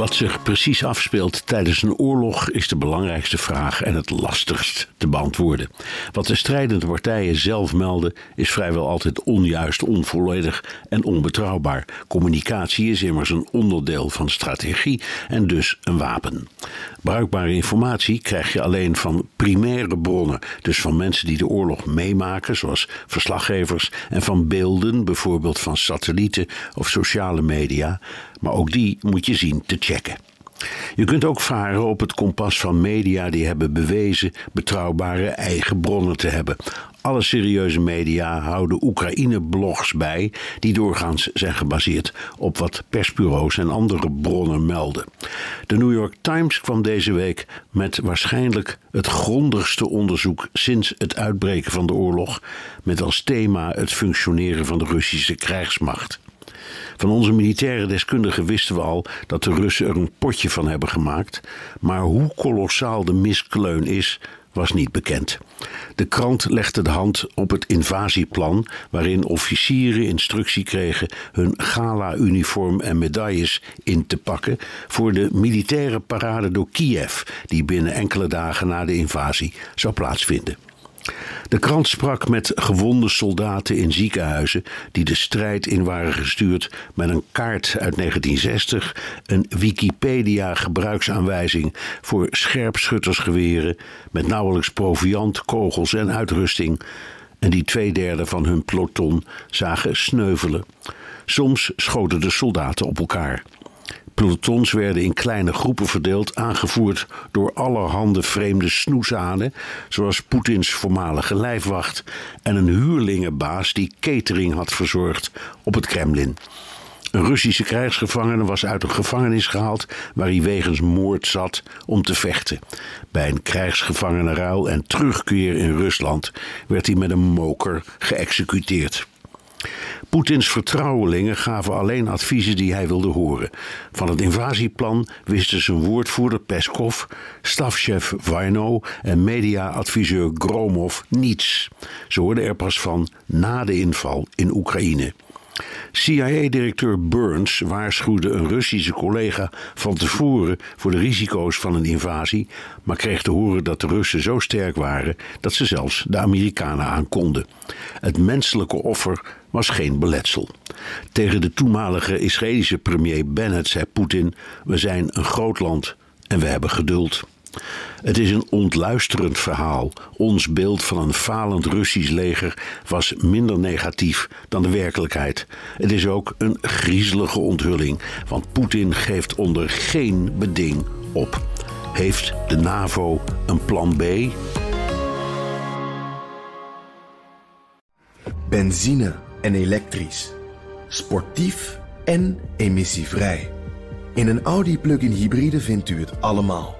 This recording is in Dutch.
Wat zich precies afspeelt tijdens een oorlog is de belangrijkste vraag en het lastigst te beantwoorden. Wat de strijdende partijen zelf melden is vrijwel altijd onjuist, onvolledig en onbetrouwbaar. Communicatie is immers een onderdeel van strategie en dus een wapen. Bruikbare informatie krijg je alleen van primaire bronnen, dus van mensen die de oorlog meemaken, zoals verslaggevers, en van beelden, bijvoorbeeld van satellieten of sociale media. Maar ook die moet je zien te checken. Je kunt ook varen op het kompas van media die hebben bewezen betrouwbare eigen bronnen te hebben. Alle serieuze media houden Oekraïne-blogs bij, die doorgaans zijn gebaseerd op wat persbureaus en andere bronnen melden. De New York Times kwam deze week met waarschijnlijk het grondigste onderzoek sinds het uitbreken van de oorlog, met als thema het functioneren van de Russische krijgsmacht. Van onze militaire deskundigen wisten we al dat de Russen er een potje van hebben gemaakt, maar hoe kolossaal de miskleun is, was niet bekend. De krant legde de hand op het invasieplan, waarin officieren instructie kregen hun gala-uniform en medailles in te pakken voor de militaire parade door Kiev, die binnen enkele dagen na de invasie zou plaatsvinden. De krant sprak met gewonde soldaten in ziekenhuizen die de strijd in waren gestuurd met een kaart uit 1960, een Wikipedia-gebruiksaanwijzing voor scherpschuttersgeweren met nauwelijks proviant, kogels en uitrusting. En die twee derde van hun peloton zagen sneuvelen. Soms schoten de soldaten op elkaar. Pelotons werden in kleine groepen verdeeld, aangevoerd door allerhande vreemde snoezaden, zoals Poetins voormalige lijfwacht en een huurlingenbaas die catering had verzorgd op het Kremlin. Een Russische krijgsgevangene was uit een gevangenis gehaald waar hij wegens moord zat om te vechten. Bij een krijgsgevangenenruil en terugkeer in Rusland werd hij met een moker geëxecuteerd. Poetins vertrouwelingen gaven alleen adviezen die hij wilde horen. Van het invasieplan wisten zijn woordvoerder Peskov, stafchef Vaino en mediaadviseur Gromov niets. Ze hoorden er pas van na de inval in Oekraïne. CIA-directeur Burns waarschuwde een Russische collega van tevoren voor de risico's van een invasie, maar kreeg te horen dat de Russen zo sterk waren dat ze zelfs de Amerikanen aankonden. Het menselijke offer was geen beletsel. Tegen de toenmalige Israëlische premier Bennett zei Poetin: We zijn een groot land en we hebben geduld. Het is een ontluisterend verhaal. Ons beeld van een falend Russisch leger was minder negatief dan de werkelijkheid. Het is ook een griezelige onthulling, want Poetin geeft onder geen beding op. Heeft de NAVO een plan B? Benzine en elektrisch. Sportief en emissievrij. In een Audi plug-in hybride vindt u het allemaal.